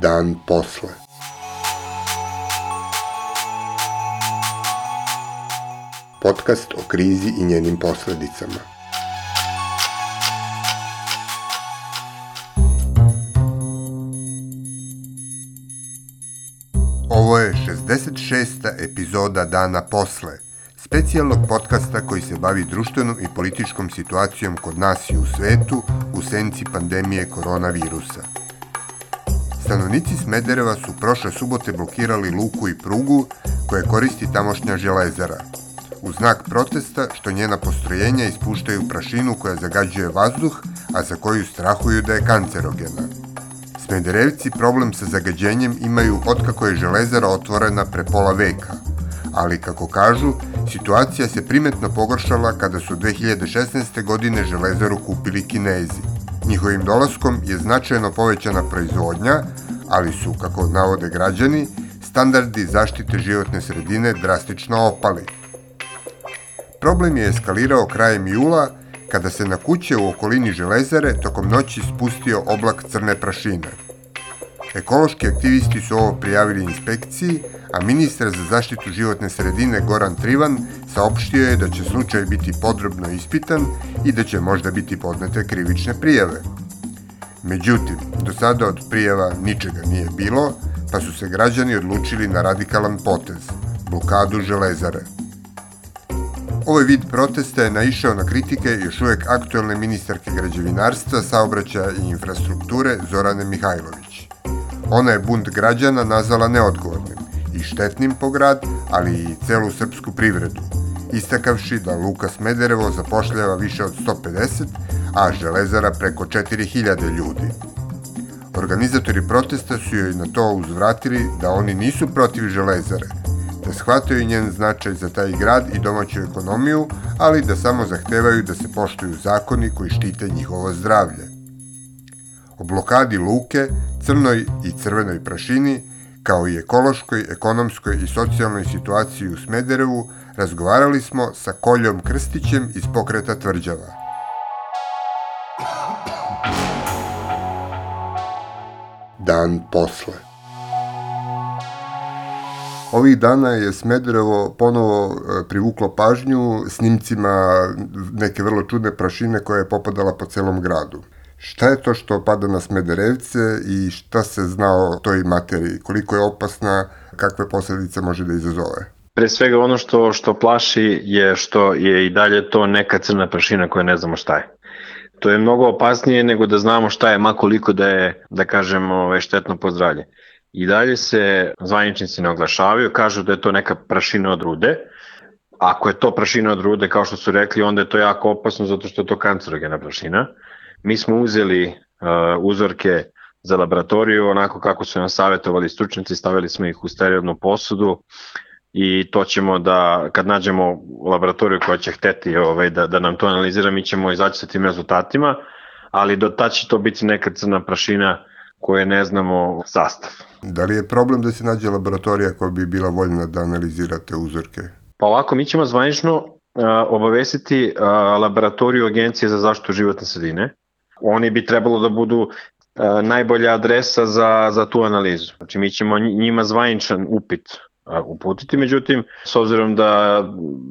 Dan posle. Podcast o krizi i njenim posledicama. Ovo je 66. epizoda Dana posle, specijalnog podcasta koji se bavi društvenom i političkom situacijom kod nas i u svetu u senci pandemije koronavirusa. Stanovnici Smedereva su prošle subote blokirali luku i prugu koje koristi tamošnja železara, u znak protesta što njena postrojenja ispuštaju prašinu koja zagađuje vazduh, a za koju strahuju da je kancerogena. Smederevci problem sa zagađenjem imaju otkako je železara otvorena pre pola veka, ali kako kažu, situacija se primetno pogoršala kada su 2016. godine železaru kupili Kinezi. Njihovim dolaskom je značajno povećana proizvodnja, ali su, kako navode građani, standardi zaštite životne sredine drastično opali. Problem je eskalirao krajem jula kada se na kuće u okolini železare tokom noći spustio oblak crne prašine. Ekološki aktivisti su ovo prijavili inspekciji, a ministar za zaštitu životne sredine Goran Trivan saopštio je da će slučaj biti podrobno ispitan i da će možda biti podnete krivične prijave. Međutim, do sada od prijava ničega nije bilo, pa su se građani odlučili na radikalan potez – blokadu železare – Ovaj vid protesta je naišao na kritike još uvek aktuelne ministarke građevinarstva, saobraćaja i infrastrukture Zorane Mihajlović. Ona je bunt građana nazvala neodgovornim i štetnim po grad, ali i celu srpsku privredu, istakavši da Luka Smederevo zapošljava više od 150, a Železara preko 4000 ljudi. Organizatori protesta su joj na to uzvratili da oni nisu protiv Železare, da shvataju njen značaj za taj grad i domaću ekonomiju, ali da samo zahtevaju da se poštuju zakoni koji štite njihovo zdravlje. O blokadi luke, crnoj i crvenoj prašini, kao i ekološkoj, ekonomskoj i socijalnoj situaciji u Smederevu, razgovarali smo sa Koljom Krstićem iz pokreta tvrđava. Dan posle. Ovih dana je Smederevo ponovo e, privuklo pažnju snimcima neke vrlo čudne prašine koja je popadala po celom gradu. Šta je to što pada na Smederevce i šta se zna o toj materiji? Koliko je opasna, kakve posledice može da izazove? Pre svega ono što, što plaši je što je i dalje to neka crna prašina koja ne znamo šta je. To je mnogo opasnije nego da znamo šta je, makoliko da je, da kažemo, ovaj, štetno pozdravlje. I dalje se zvaničnici ne oglašavaju, kažu da je to neka prašina od rude. Ako je to prašina od rude, kao što su rekli, onda je to jako opasno zato što je to kancerogena prašina. Mi smo uzeli uh, uzorke za laboratoriju, onako kako su nam savjetovali stručnici, stavili smo ih u sterilnu posudu i to ćemo da, kad nađemo laboratoriju koja će hteti ovaj, da, da nam to analizira, mi ćemo izaći sa tim rezultatima, ali do ta će to biti neka crna prašina koje ne znamo sastav. Da li je problem da se nađe laboratorija koja bi bila voljna da analizirate uzorke? Pa ovako, mi ćemo zvanično uh, obavestiti uh, laboratoriju Agencije za zaštitu životne sredine. Oni bi trebalo da budu uh, najbolja adresa za, za tu analizu. Znači mi ćemo njima zvaničan upit uputiti, međutim, s obzirom da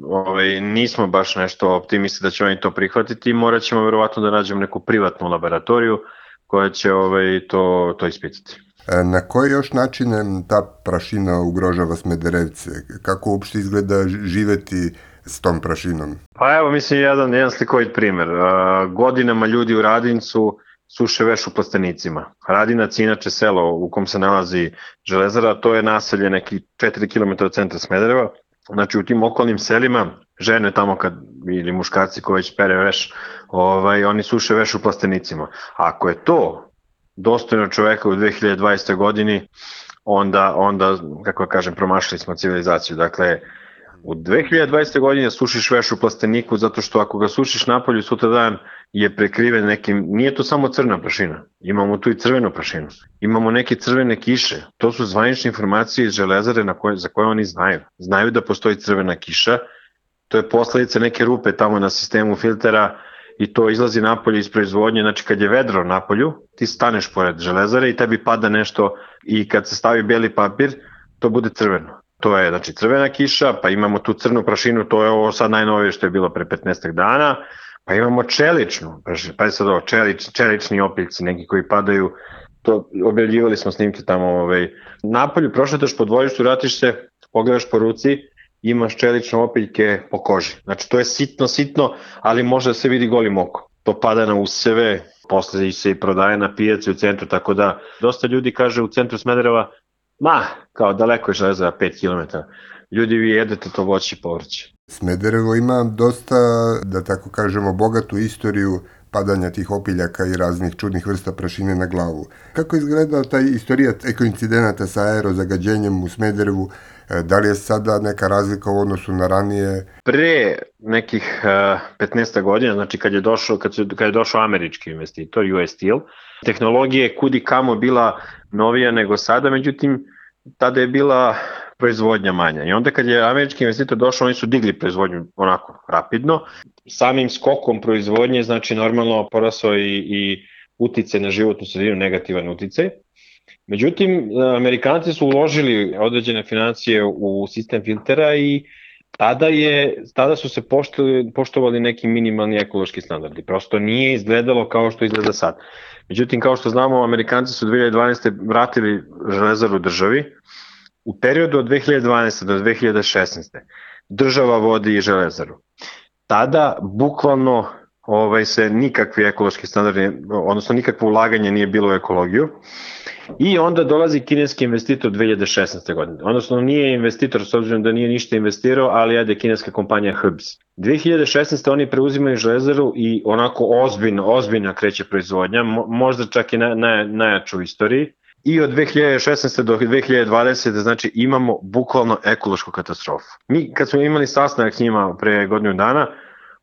ovaj, nismo baš nešto optimisti da će oni to prihvatiti, morat ćemo verovatno da nađemo neku privatnu laboratoriju koja će ovaj, to, to ispitati. E, na koji još način ta prašina ugrožava Smederevce? Kako uopšte izgleda živeti s tom prašinom? Pa evo, mislim, jedan, jedan slikovit primer. Godinama ljudi u Radincu suše veš u plastenicima. Radinac je inače selo u kom se nalazi železara, to je naselje neki 4 km od centra Smedereva. Znači u tim okolnim selima žene tamo kad ili muškarci koji već pere veš, ovaj, oni suše veš u plastenicima. Ako je to dostojno čoveka u 2020. godini, onda, onda kako da kažem, promašili smo civilizaciju. Dakle, u 2020. godini sušiš veš u plasteniku zato što ako ga sušiš napolju sutra dan je prekriven nekim, nije to samo crna prašina, imamo tu i crvenu prašinu, imamo neke crvene kiše, to su zvanične informacije iz železare na koje, za koje oni znaju. Znaju da postoji crvena kiša to je posledica neke rupe tamo na sistemu filtera i to izlazi napolje iz proizvodnje, znači kad je vedro napolju, ti staneš pored železare i tebi pada nešto i kad se stavi beli papir, to bude crveno. To je znači crvena kiša, pa imamo tu crnu prašinu, to je ovo sad najnovije što je bilo pre 15 dana, pa imamo čeličnu, pa sad ovo, čelič, čelični opiljci, neki koji padaju, to objavljivali smo snimke tamo ovaj, napolju, prošletaš po dvojištu, vratiš se, pogledaš po ruci, imaš čelične opiljke po koži. Znači to je sitno, sitno, ali može da se vidi golim oko. To pada na useve, posle se i prodaje na pijaci u centru, tako da dosta ljudi kaže u centru Smedereva, ma, kao daleko je železa 5 km. Ljudi vi jedete to voće i povrće. Smederevo ima dosta, da tako kažemo, bogatu istoriju padanja tih opiljaka i raznih čudnih vrsta prašine na glavu. Kako je izgledao taj istorija ekoincidenata sa aerozagađenjem u Smederevu? E, da li je sada neka razlika u odnosu na ranije? Pre nekih uh, e, 15 godina, znači kad je došao, kad, su, kad je došao američki investitor, US Steel, tehnologija je kudi kamo bila novija nego sada, međutim, tada je bila proizvodnja manja. I onda kad je američki investitor došao, oni su digli proizvodnju onako rapidno. Samim skokom proizvodnje, znači normalno porasao i, i utice na životnu sredinu, negativan uticaj. Međutim, Amerikanci su uložili određene financije u sistem filtera i tada, je, tada su se poštovali, poštovali neki minimalni ekološki standardi. Prosto nije izgledalo kao što izgleda sad. Međutim, kao što znamo, Amerikanci su 2012. vratili železaru državi. U periodu od 2012. do 2016. država vodi i železaru. Tada bukvalno ovaj se nikakvi ekološki standardi, odnosno nikakvo ulaganje nije bilo u ekologiju. I onda dolazi kineski investitor 2016. godine. Odnosno nije investitor s obzirom da nije ništa investirao, ali jede kineska kompanija Hubs. 2016. oni preuzimaju železaru i onako ozbiljno, ozbiljno kreće proizvodnja, možda čak i na, na, najjaču u istoriji. I od 2016. do 2020. znači imamo bukvalno ekološku katastrofu. Mi kad smo imali sastanak s njima pre godinu dana,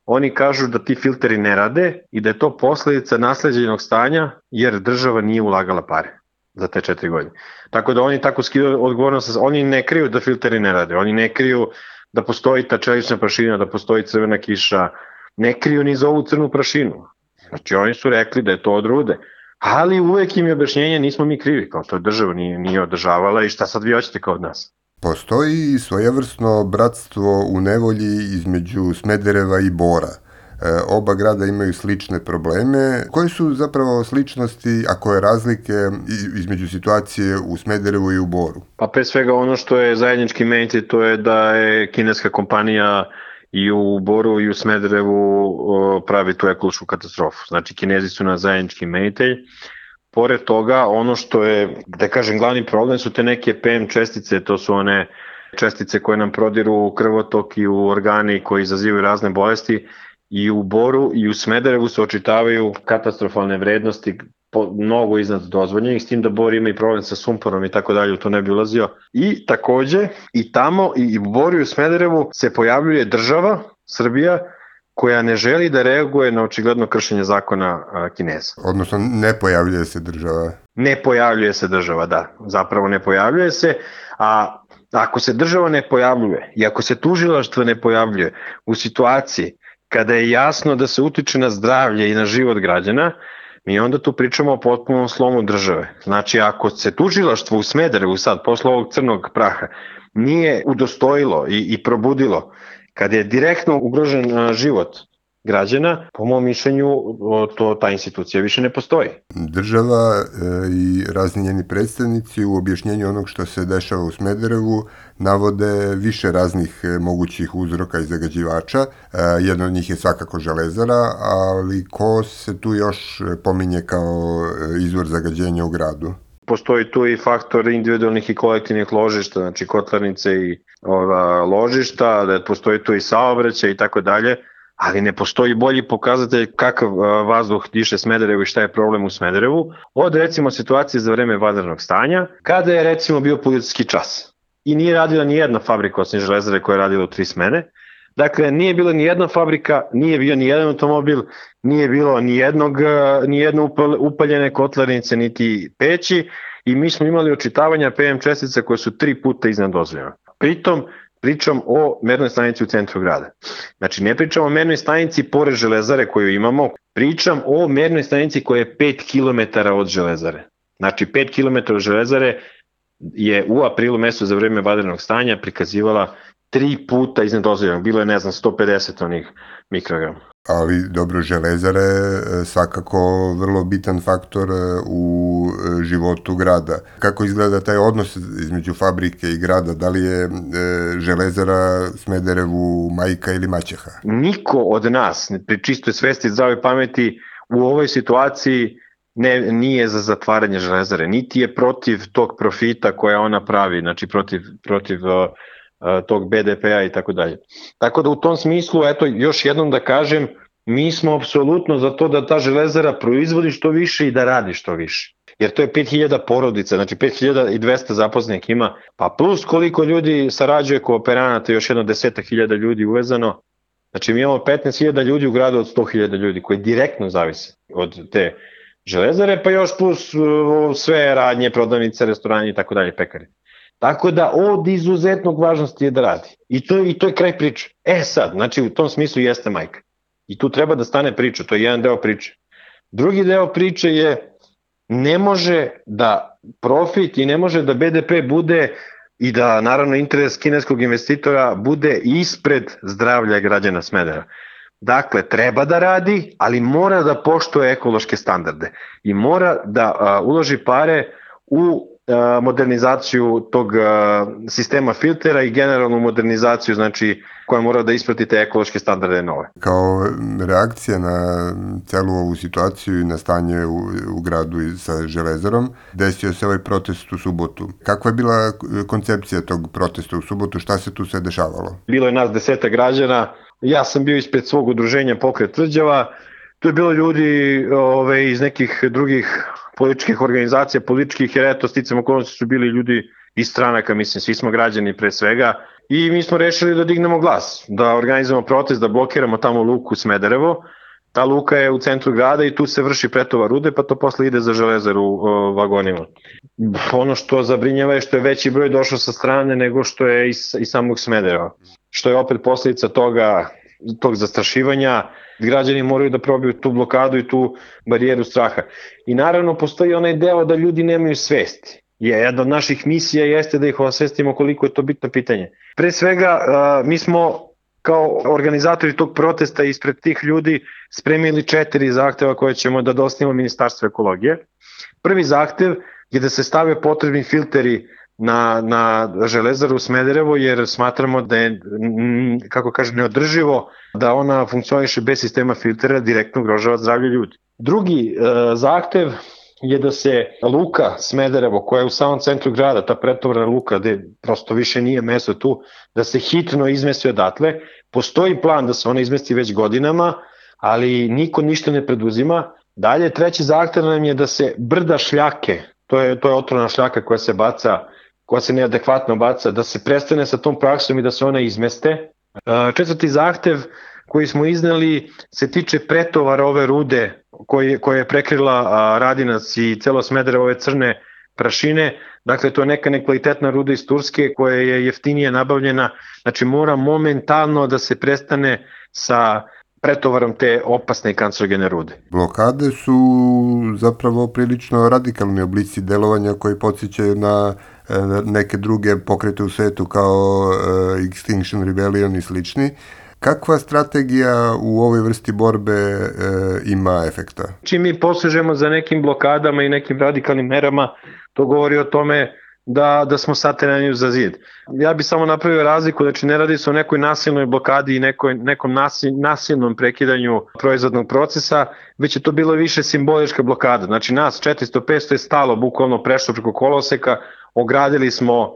oni kažu da ti filteri ne rade i da je to posledica nasleđenog stanja jer država nije ulagala pare za te četiri godine. Tako da oni tako skidaju odgovornost, oni ne kriju da filteri ne rade, oni ne kriju da postoji ta čelična prašina, da postoji crvena kiša, ne kriju ni za ovu crnu prašinu. Znači oni su rekli da je to od rude. Ali uvek im je objašnjenje nismo mi krivi, kao to država nije, nije održavala i šta sad vi hoćete kao od nas. Postoji svojevrsno bratstvo u nevolji između Smedereva i Bora – E, oba grada imaju slične probleme. Koje su zapravo sličnosti, a koje razlike između situacije u Smederevu i u Boru? Pa pre svega ono što je zajednički meniti to je da je kineska kompanija i u Boru i u Smederevu pravi tu ekološku katastrofu. Znači kinezi su na zajednički menitelj. Pored toga, ono što je, da kažem, glavni problem su te neke PM čestice, to su one čestice koje nam prodiru u krvotok i u organi koji izazivaju razne bolesti i u Boru i u Smederevu se očitavaju katastrofalne vrednosti po, mnogo iznad dozvoljenih, s tim da Bor ima i problem sa sumporom i tako dalje, u to ne bi ulazio. I takođe, i tamo, i u Boru i u Smederevu se pojavljuje država, Srbija, koja ne želi da reaguje na očigledno kršenje zakona Kineza. Odnosno, ne pojavljuje se država. Ne pojavljuje se država, da. Zapravo ne pojavljuje se, a ako se država ne pojavljuje i ako se tužilaštvo ne pojavljuje u situaciji kada je jasno da se utiče na zdravlje i na život građana, mi onda tu pričamo o potpunom slomu države. Znači, ako se tužilaštvo u Smederevu sad, posle ovog crnog praha, nije udostojilo i, i probudilo, kada je direktno ugrožen život građana, po mom mišljenju to ta institucija više ne postoji. Država e, i razni njeni predstavnici u objašnjenju onog što se dešava u Smederevu navode više raznih e, mogućih uzroka i zagađivača. E, jedno od njih je svakako železara, ali ko se tu još pominje kao izvor zagađenja u gradu? Postoji tu i faktor individualnih i kolektivnih ložišta, znači kotlarnice i ova, ložišta, da postoji tu i saobraćaj i tako dalje ali ne postoji bolji pokazatelj kakav vazduh diše Smederevu i šta je problem u Smederevu, od recimo situacije za vreme vanrednog stanja, kada je recimo bio policijski čas. I nije radila ni jedna fabrika osim železare koja je radila u tri smene, Dakle, nije bilo ni jedna fabrika, nije bio ni jedan automobil, nije bilo ni, jednog, ni jedno upaljene kotlarnice, niti peći i mi smo imali očitavanja PM čestica koje su tri puta iznad dozvoljena. Pritom, pričam o mernoj stanici u centru grada. Znači, ne pričam o mernoj stanici pored železare koju imamo, pričam o mernoj stanici koja je 5 km od železare. Znači, 5 km od železare je u aprilu mesecu za vreme vadenog stanja prikazivala tri puta iznad dozvoljenog. Bilo je, ne znam, 150 onih mikrograma. Ali dobro, železare je svakako vrlo bitan faktor e, u e, životu grada. Kako izgleda taj odnos između fabrike i grada? Da li je e, železara Smederevu majka ili maćeha? Niko od nas, pri čistoj svesti zdrave pameti, u ovoj situaciji ne, nije za zatvaranje železare, niti je protiv tog profita koja ona pravi, znači protiv, protiv uh, tog BDP-a i tako dalje. Tako da u tom smislu, eto, još jednom da kažem, mi smo apsolutno za to da ta železara proizvodi što više i da radi što više. Jer to je 5000 porodica, znači 5200 zaposlenih ima, pa plus koliko ljudi sarađuje kooperanata, još jedno deseta hiljada ljudi uvezano. Znači mi imamo 15.000 ljudi u gradu od 100.000 ljudi koji direktno zavise od te železare, pa još plus sve radnje, prodavnice, restoranje i tako dalje, pekari. Tako da od izuzetnog važnosti je da radi. I to, I to je kraj priče. E sad, znači u tom smislu jeste majka. I tu treba da stane priča, to je jedan deo priče. Drugi deo priče je ne može da profit i ne može da BDP bude i da naravno interes kineskog investitora bude ispred zdravlja građana Smedera. Dakle, treba da radi, ali mora da poštuje ekološke standarde i mora da a, uloži pare u modernizaciju tog sistema filtera i generalnu modernizaciju znači koja mora da isprati te ekološke standarde nove. Kao reakcija na celu ovu situaciju i na stanje u, u gradu sa železarom, desio se ovaj protest u subotu. Kakva je bila koncepcija tog protesta u subotu? Šta se tu sve dešavalo? Bilo je nas deseta građana, ja sam bio ispred svog udruženja Pokret tvrđava, tu je bilo ljudi ove, iz nekih drugih političkih organizacija, političkih, jer eto, sticam okolnosti su bili ljudi iz stranaka, mislim, svi smo građani pre svega, i mi smo rešili da dignemo glas, da organizujemo protest, da blokiramo tamo luku Smederevo, ta luka je u centru grada i tu se vrši pretovar rude, pa to posle ide za železaru vagonima. Ono što zabrinjava je što je veći broj došao sa strane nego što je iz, iz samog Smedereva, što je opet posledica toga tog zastrašivanja, građani moraju da probiju tu blokadu i tu barijeru straha. I naravno postoji onaj deo da ljudi nemaju svesti. Je, jedna od naših misija jeste da ih osvestimo koliko je to bitno pitanje. Pre svega, mi smo kao organizatori tog protesta ispred tih ljudi spremili četiri zahteva koje ćemo da dostavimo Ministarstvu ekologije. Prvi zahtev je da se stave potrebni filteri na, na železaru Smederevo jer smatramo da je, kako kaže, neodrživo da ona funkcioniše bez sistema filtera direktno ugrožava zdravlje ljudi. Drugi e, zahtev je da se luka Smederevo, koja je u samom centru grada, ta pretovarna luka, gde prosto više nije mesto tu, da se hitno izmesti odatle. Postoji plan da se ona izmesti već godinama, ali niko ništa ne preduzima. Dalje, treći zahtev nam je da se brda šljake, to je, to je otrovna šljaka koja se baca koja se neadekvatno baca, da se prestane sa tom praksom i da se ona izmeste. E, četvrti zahtev koji smo izneli se tiče pretovara ove rude koje, je prekrila Radinac i celo Smederevo ove crne prašine, dakle to je neka nekvalitetna ruda iz Turske koja je jeftinije nabavljena, znači mora momentalno da se prestane sa pretovarom te opasne i kancerogene rude. Blokade su zapravo prilično radikalni oblici delovanja koji podsjećaju na e, neke druge pokrete u svetu kao e, Extinction Rebellion i slični. Kakva strategija u ovoj vrsti borbe e, ima efekta? Čim mi posežemo za nekim blokadama i nekim radikalnim merama, to govori o tome da, da smo saterani za zid. Ja bih samo napravio razliku, znači ne radi se o nekoj nasilnoj blokadi i nekoj, nekom nasil, nasilnom prekidanju proizvodnog procesa, već je to bilo više simbolička blokada. Znači nas 400-500 je stalo, bukvalno prešlo preko koloseka, ogradili smo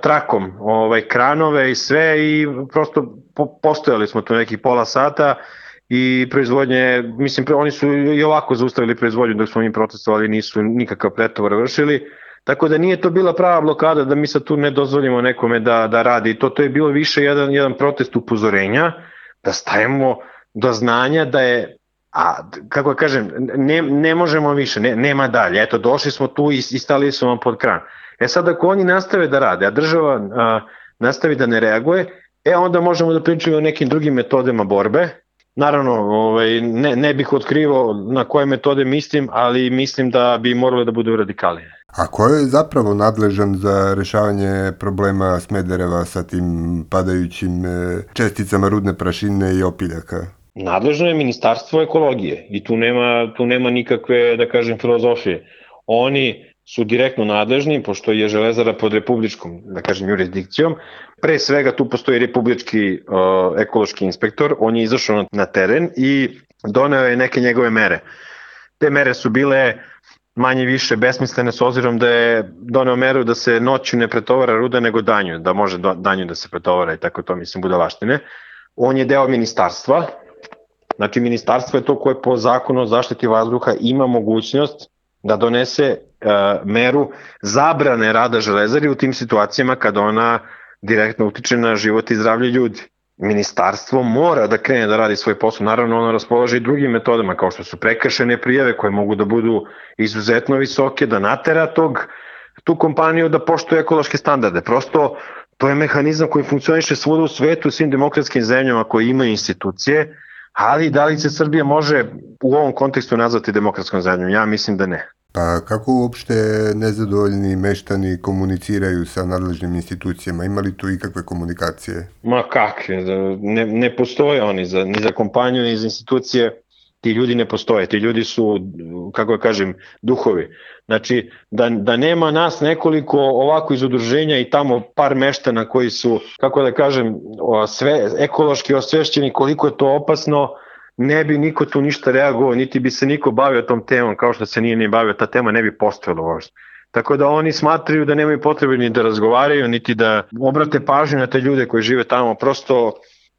trakom ovaj, kranove i sve i prosto po, postojali smo tu nekih pola sata i proizvodnje, mislim, oni su i ovako zaustavili proizvodnju dok smo mi protestovali, nisu nikakav pretovar vršili, Tako da nije to bila prava blokada da mi sad tu ne dozvolimo nekome da, da radi. To, to je bilo više jedan, jedan protest upozorenja, da stavimo do znanja da je A kako da kažem, ne, ne možemo više, ne, nema dalje. Eto, došli smo tu i, i stali smo vam pod kran. E sad, ako oni nastave da rade, a država a, nastavi da ne reaguje, e onda možemo da pričamo o nekim drugim metodama borbe. Naravno, ovaj, ne, ne bih otkrivao na koje metode mislim, ali mislim da bi morale da budu radikalije. A ko je zapravo nadležan za rešavanje problema Smedereva sa tim padajućim e, česticama rudne prašine i opiljaka? Nadležno je Ministarstvo ekologije i tu nema, tu nema nikakve, da kažem, filozofije. Oni su direktno nadležni, pošto je Železara pod republičkom, da kažem, jurisdikcijom. Pre svega tu postoji republički uh, ekološki inspektor, on je izašao na teren i doneo je neke njegove mere. Te mere su bile manje više besmislene s obzirom da je doneo meru da se noću ne pretovara ruda nego danju, da može danju da se pretovara i tako to mislim budalaštine. On je deo ministarstva, znači ministarstvo je to koje po zakonu o zaštiti vazduha ima mogućnost da donese uh, meru zabrane rada železari u tim situacijama kada ona direktno utiče na život i zdravlje ljudi. Ministarstvo mora da krene da radi svoj posao, naravno ono raspolaže i drugim metodama kao što su prekršene prijave koje mogu da budu izuzetno visoke, da natera tog, tu kompaniju da poštuje ekološke standarde. Prosto to je mehanizam koji funkcioniše svuda u svetu, u svim demokratskim zemljama koji imaju institucije, ali da li se Srbija može u ovom kontekstu nazvati demokratskom zemljom? Ja mislim da ne. Pa kako uopšte nezadovoljni meštani komuniciraju sa nadležnim institucijama? Ima li tu ikakve komunikacije? Ma kakve, ne, ne postoje oni za, ni za kompaniju, ni za institucije ti ljudi ne postoje, ti ljudi su, kako ja kažem, duhovi. Znači, da, da nema nas nekoliko ovako iz udruženja i tamo par meštana koji su, kako da kažem, sve, ekološki osvešćeni koliko je to opasno, ne bi niko tu ništa reagovao, niti bi se niko bavio tom temom, kao što se nije ni bavio, ta tema ne bi postojala uopšte. Tako da oni smatraju da nemaju potrebe ni da razgovaraju, niti da obrate pažnju na te ljude koji žive tamo, prosto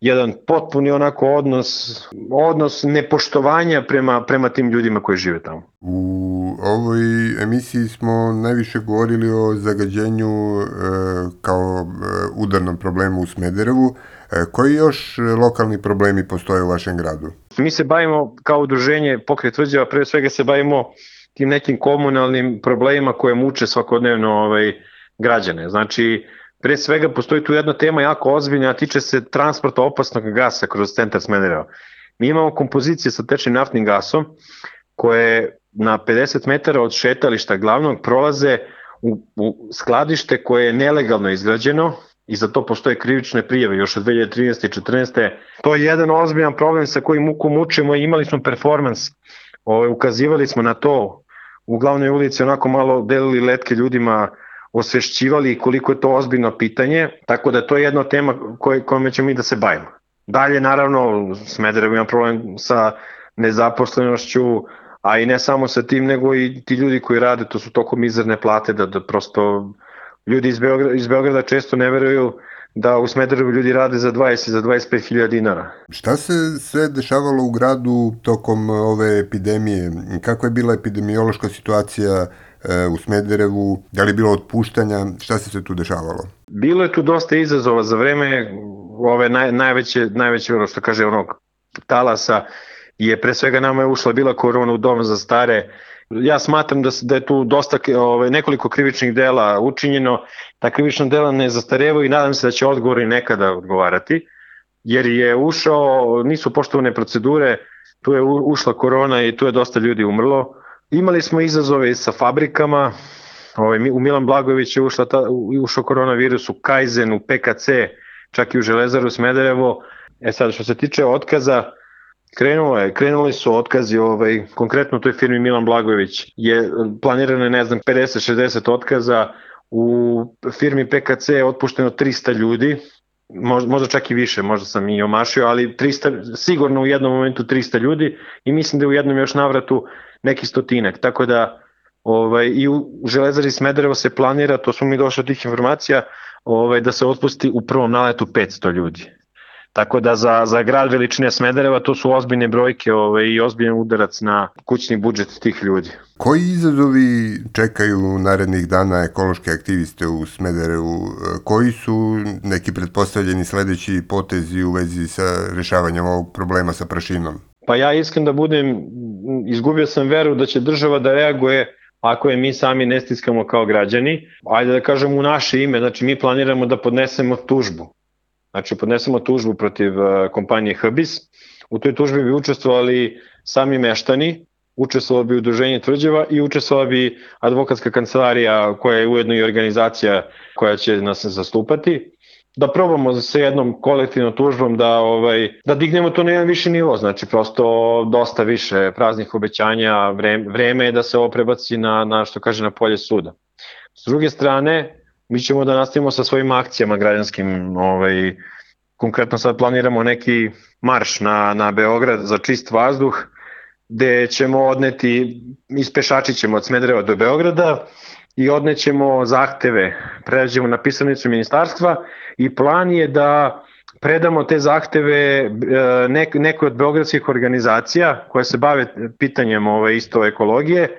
jedan potpuni onako odnos, odnos nepoštovanja prema, prema tim ljudima koji žive tamo. U ovoj emisiji smo najviše govorili o zagađenju e, kao e, udarnom problemu u Smederevu. E, koji još lokalni problemi postoje u vašem gradu? Mi se bavimo kao udruženje pokret tvrđava, pre svega se bavimo tim nekim komunalnim problemima koje muče svakodnevno ovaj, građane. Znači, Pre svega postoji tu jedna tema jako ozbiljna, a tiče se transporta opasnog gasa kroz centar Smedereva. Mi imamo kompozicije sa tečnim naftnim gasom koje na 50 metara od šetališta glavnog prolaze u, u skladište koje je nelegalno izgrađeno i za to postoje krivične prijeve još od 2013. i 14. To je jedan ozbiljan problem sa kojim muku mučimo i imali smo performans. Ove, ovaj, ukazivali smo na to u glavnoj ulici, onako malo delili letke ljudima osvešćivali koliko je to ozbiljno pitanje, tako da to je jedna tema koj, ćemo mi da se bavimo. Dalje, naravno, Smederevo ima problem sa nezaposlenošću, a i ne samo sa tim, nego i ti ljudi koji rade, to su toko mizerne plate, da, da prosto ljudi iz Beograda, iz Beograda često ne veruju da u Smederevu ljudi rade za 20 za 25 hiljada dinara. Šta se sve dešavalo u gradu tokom ove epidemije? Kako je bila epidemiološka situacija E, u Smederevu, da li je bilo otpuštanja, šta se se tu dešavalo? Bilo je tu dosta izazova za vreme ove naj, najveće, najveće ono što kaže onog talasa je pre svega nama je ušla bila korona u dom za stare ja smatram da, da je tu dosta ove, nekoliko krivičnih dela učinjeno, ta krivična dela ne zastarevaju i nadam se da će odgovori nekada odgovarati, jer je ušao, nisu poštovane procedure, tu je ušla korona i tu je dosta ljudi umrlo, Imali smo izazove sa fabrikama, ovaj, u Milan Blagojević je ušla ta, ušao koronavirus u Kaizen, u PKC, čak i u Železaru Smederevo. E sad, što se tiče otkaza, Krenulo je, krenuli su otkazi, ovaj, konkretno u toj firmi Milan Blagojević je planirano, ne znam, 50-60 otkaza, u firmi PKC je otpušteno 300 ljudi, možda, možda čak i više, možda sam i omašio, ali 300, sigurno u jednom momentu 300 ljudi i mislim da u jednom još navratu neki stotinak. Tako da ovaj, i u Železari Smederevo se planira, to smo mi došli od tih informacija, ovaj, da se otpusti u prvom naletu 500 ljudi. Tako da za, za grad veličine Smedereva to su ozbiljne brojke ovaj, i ozbiljan udarac na kućni budžet tih ljudi. Koji izazovi čekaju narednih dana ekološke aktiviste u Smederevu? Koji su neki pretpostavljeni sledeći potezi u vezi sa rešavanjem ovog problema sa prašinom? Pa ja iskren da budem, izgubio sam veru da će država da reaguje ako je mi sami ne stiskamo kao građani, ajde da kažemo u naše ime, znači mi planiramo da podnesemo tužbu. Znači podnesemo tužbu protiv uh, kompanije Hbis, u toj tužbi bi učestvovali sami meštani, učestvovalo bi udruženje tvrđeva i učestvovala bi advokatska kancelarija koja je ujedno i organizacija koja će nas zastupati. Da probamo sa jednom kolektivnom tužbom da ovaj da dignemo to na jedan viši nivo, znači prosto dosta više praznih obećanja, vreme, vreme je da se ovo prebaci na, na što kaže na polje suda. S druge strane, mi ćemo da nastavimo sa svojim akcijama građanskim, ovaj, konkretno sad planiramo neki marš na, na Beograd za čist vazduh, gde ćemo odneti, ispešačit ćemo od Smedreva do Beograda i odnećemo zahteve, pređemo na pisanicu ministarstva i plan je da predamo te zahteve e, nek, nekoj od beogradskih organizacija koje se bave pitanjem ove isto ekologije,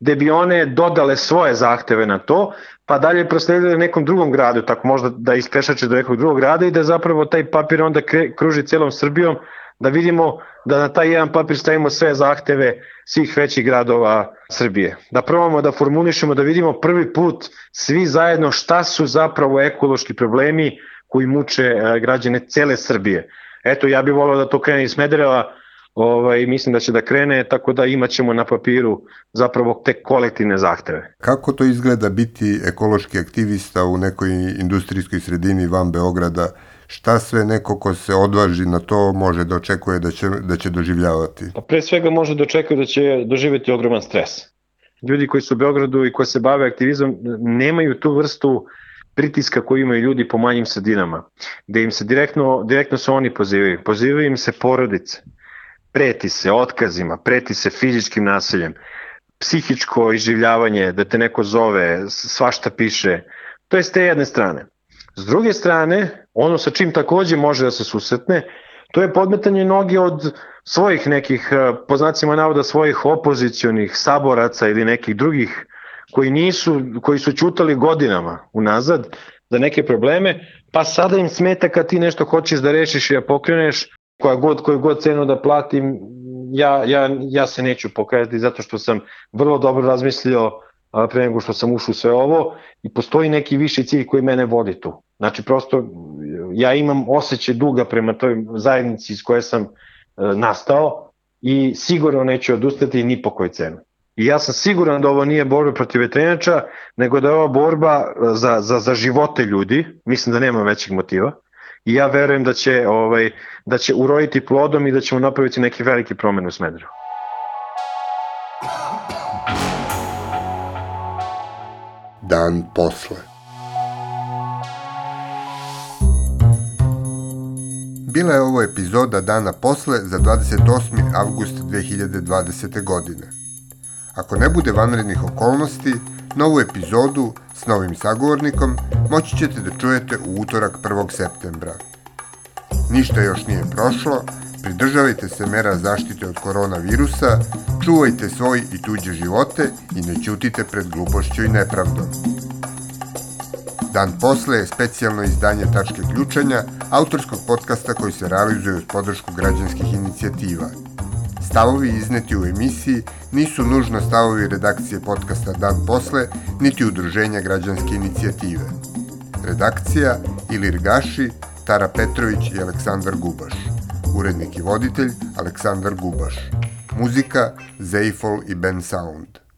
gde bi one dodale svoje zahteve na to, pa dalje prosledili nekom drugom gradu, tako možda da ispešače do nekog drugog grada i da zapravo taj papir onda kruži celom Srbijom, da vidimo da na taj jedan papir stavimo sve zahteve svih većih gradova Srbije. Da probamo da formulišemo, da vidimo prvi put svi zajedno šta su zapravo ekološki problemi koji muče e, građane cele Srbije. Eto, ja bih volao da to krene iz Smedereva, ovaj, mislim da će da krene, tako da imaćemo na papiru zapravo te kolektivne zahteve. Kako to izgleda biti ekološki aktivista u nekoj industrijskoj sredini van Beograda? Šta sve neko ko se odvaži na to može da očekuje da će, da će doživljavati? Pa pre svega može da očekuje da će doživeti ogroman stres. Ljudi koji su u Beogradu i koji se bave aktivizmom nemaju tu vrstu pritiska koji imaju ljudi po manjim sredinama, gde im se direktno, direktno se oni pozivaju. Pozivaju im se porodice, preti se otkazima, preti se fizičkim nasiljem, psihičko iživljavanje, da te neko zove, svašta piše. To je s te jedne strane. S druge strane, ono sa čim takođe može da se susretne, to je podmetanje noge od svojih nekih, eh, po znacima navoda, svojih opozicionih saboraca ili nekih drugih koji nisu, koji su čutali godinama unazad za neke probleme, pa sada im smeta kad ti nešto hoćeš da rešiš i da pokreneš, koja god, koju god cenu da platim, ja, ja, ja se neću pokretati zato što sam vrlo dobro razmislio pre nego što sam ušao sve ovo i postoji neki viši cilj koji mene vodi tu. Znači prosto ja imam osjećaj duga prema toj zajednici iz koje sam e, nastao i sigurno neću odustati ni po kojoj cenu. I ja sam siguran da ovo nije borba protiv vetrenjača, nego da je ova borba e, za, za, za živote ljudi, mislim da nema većeg motiva, i ja verujem da će, ovaj, da će urojiti plodom i da ćemo napraviti neki veliki promen u Smedrevu. Dan posle. Bila je ovo epizoda dana posle za 28. avgust 2020. godine. Ako ne bude vanrednih okolnosti, novu epizodu s novim sagovornikom moći ćete da čujete u utorak 1. septembra. Ništa još nije prošlo, pridržavajte se mera zaštite od koronavirusa, čuvajte svoj i tuđe živote i ne ćutite pred glupošću i nepravdom. Dan posle je specijalno izdanje Tačke ključanja, autorskog podcasta koji se realizuje uz podršku građanskih inicijativa – Stavovi izneti u emisiji nisu nužno stavovi redakcije podcasta Dan posle, niti udruženja građanske inicijative. Redakcija Ilir Gaši, Tara Petrović i Aleksandar Gubaš. Urednik i voditelj Aleksandar Gubaš. Muzika Zeifol i Ben Sound.